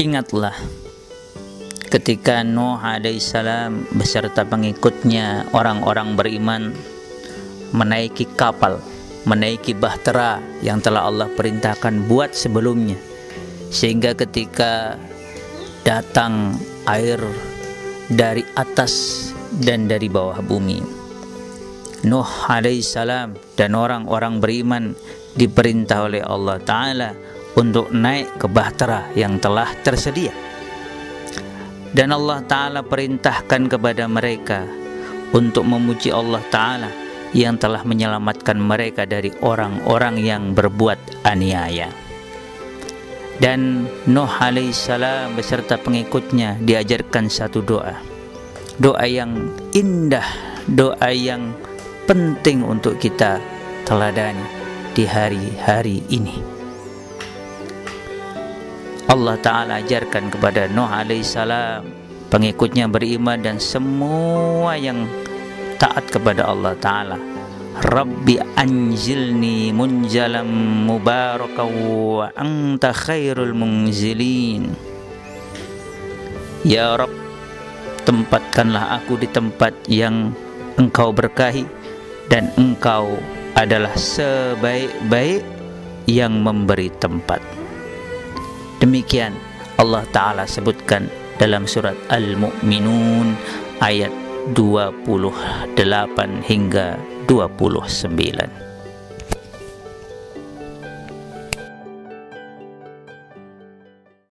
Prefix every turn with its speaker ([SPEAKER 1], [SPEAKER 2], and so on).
[SPEAKER 1] Ingatlah ketika Nuh alaihissalam beserta pengikutnya orang-orang beriman menaiki kapal, menaiki bahtera yang telah Allah perintahkan buat sebelumnya. Sehingga ketika datang air dari atas dan dari bawah bumi. Nuh alaihissalam dan orang-orang beriman diperintah oleh Allah Ta'ala untuk naik ke bahtera yang telah tersedia. Dan Allah Ta'ala perintahkan kepada mereka untuk memuji Allah Ta'ala yang telah menyelamatkan mereka dari orang-orang yang berbuat aniaya. Dan Nuh alaihissalam beserta pengikutnya diajarkan satu doa. Doa yang indah doa yang penting untuk kita teladani di hari-hari ini Allah Ta'ala ajarkan kepada Nuh alaihissalam pengikutnya beriman dan semua yang taat kepada Allah Ta'ala. Rabbi anjilni munjalam mubarakaw wa anta khairul munzilin. Ya Rabb tempatkanlah aku di tempat yang engkau berkahi dan engkau adalah sebaik-baik yang memberi tempat Demikian Allah Ta'ala sebutkan dalam surat Al-Mu'minun ayat 28 hingga 29.